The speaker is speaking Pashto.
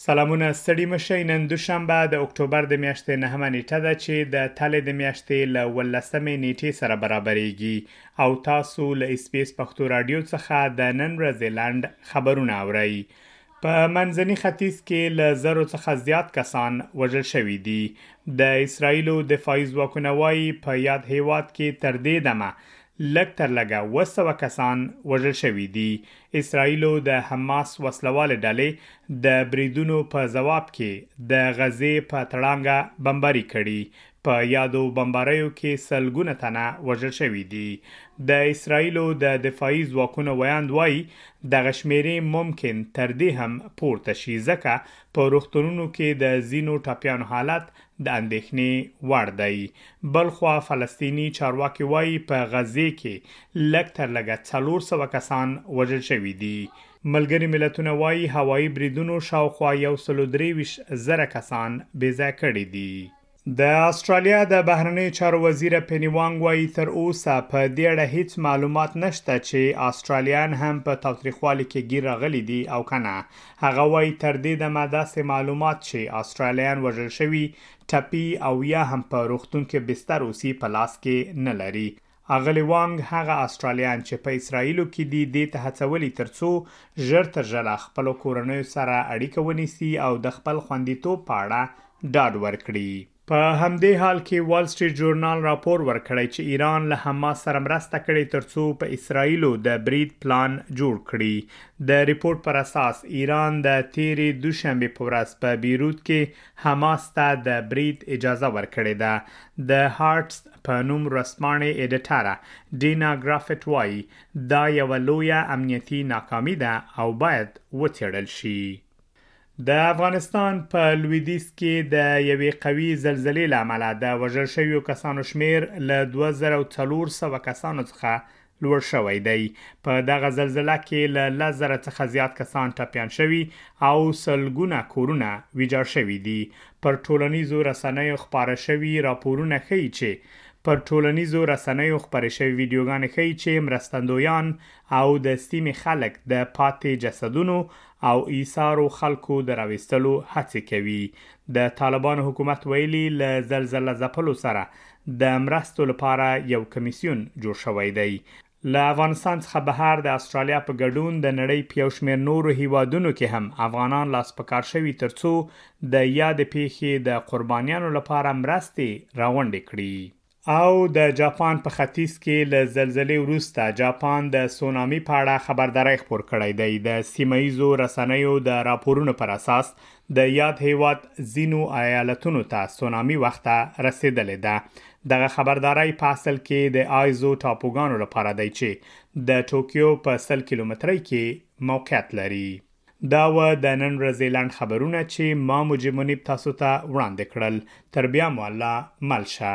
سلامونه ستړي مه شئ نن دوشنبه د اکټوبر د میاشتې نهمه نیټه ده چې د تلې د میاشتې له ولسمې نیټې سره برابرېږي او تاسو له اس بي اس پښتو رادیو څخه د نن ورځې لنډ خبرونه اورئ په منځني ختیځ کې له زرو څخه زیات کسان وژل شوي دي د اسرایلو دفاعي ځواکونه وایي په یاد هیواد کې تر دې دمه لږ تر لږه اوه سوه کسان وژل شوي دي. اسراییلو د حماس وسله والې ډلې د بریدونو په ځواب کې د غزې په تړانګه بمباري کړي. په یادو بمباریو کې سلګونه تنه وژل شوي دي. د اسراییلو د دفاعي ځواکونو ویاند وايي، دغه شمېرې ممکن تر دې هم پورته شي، ځکه په روغتونونو کې د ځینو ټپیانو حالت د اندېښنې وړ دی. بلخوا فلسطیني چارواکي وايي په غزې کې لږ تر لږه څلور سوه کسان وژل شوي دي. ملګري ملتونه وايي هوایي بریدونو شاوخوا یو سل او درې ویشت زره کسان بې ځایه کړي دي. د اسټرالیا د بهرنیو چارو وزیره پیني وانګ وايي تر اوسه په دې اړه هیڅ معلومات نشته چې اسټرالیایان هم په تاوتریخوالي کې ګیر راغلي دي او که نه هغه وايي، تر دې دمه داسې معلومات چې اسټرالیایان وژل شوي، ټپي او یا هم په روغتون کې بستر اوسي په لاس کې نه لري. اغلې وانګ هغه اسټرالیایان چې په اسراییلو کې دي دې ته هڅولي تر څو ژر تر ژره خپلو کورنیو سره اړیکه ونیسي او د خپل خوندیتوب په اړه ډاډ ورکړي. په همدې حال کې وال سټریټ ژورنال راپور ورکړی چې ایران له حماس سره مرسته کړې ترڅو په اسراییلو د برید پلان جوړ کړي. د رپورټ پر اساس ایران د تیرې دوشنبې په ورځ په بیروت کې حماس ته د برید اجازه ورکړې ده. د هارټس په نوم ورځپاڼې ایډیټره ډینا ګرافیټ وایي دا یوه لویه امنیتي ناکامي ده او باید وڅیړل شي. د افغانستان په لویدیځ کې د یوې قوي زلزلې له امله د وژل شویو کسانو شمیر له 2400 کسانو څخه لوړ شوی دی په دغه زلزله کې له لس زره څخه زیات کسان ټپیان شوي او سلګونه کورونه ویجاړ شوي دي پر ټولنیزو رسنیو خپاره شوي راپورونه ښیي چې پر ټولنیزو رسنیو خپرې شوې ویډیوګانې ښیي چې مرستندویان او د سیمې خلک د پاتې جسدونو او ایسارو خلکو د راویستلو هڅې کوي. د طالبانو حکومت ویلي له زلزله ځپلو سره د مرستو لپاره یو کمیسیون جوړ شوی دی. له افغانستان څخه بهر د اسټرالیا په ګډون د نړۍ په یو شمېر نورو هېوادونو کې هم افغانان لاس په کار شوي تر څو د یادې پېښې د قربانیانو لپاره مرستې راغونډې کړي. او د جاپان په ختیځ کې له زلزلې وروسته جاپان د سونامي په اړه خبرداری خپور کړی دی د سیمه ایزو رسنیو د راپورونو پر اساس د یاد هیواد ځینو ایالتونو ته سونامي وخت رسیدلې ده دغه خبرداري په اصل کې د آیزو ټاپوګانو لپاره دی چې د ټوکیو په 100 کیلومترۍ کې موقعیت لري دا وه د نن ورځې لنډ خبرونه چې ما مجيب منيب تاسو ته وړاندې کړل تر بیا مو الله مل شه.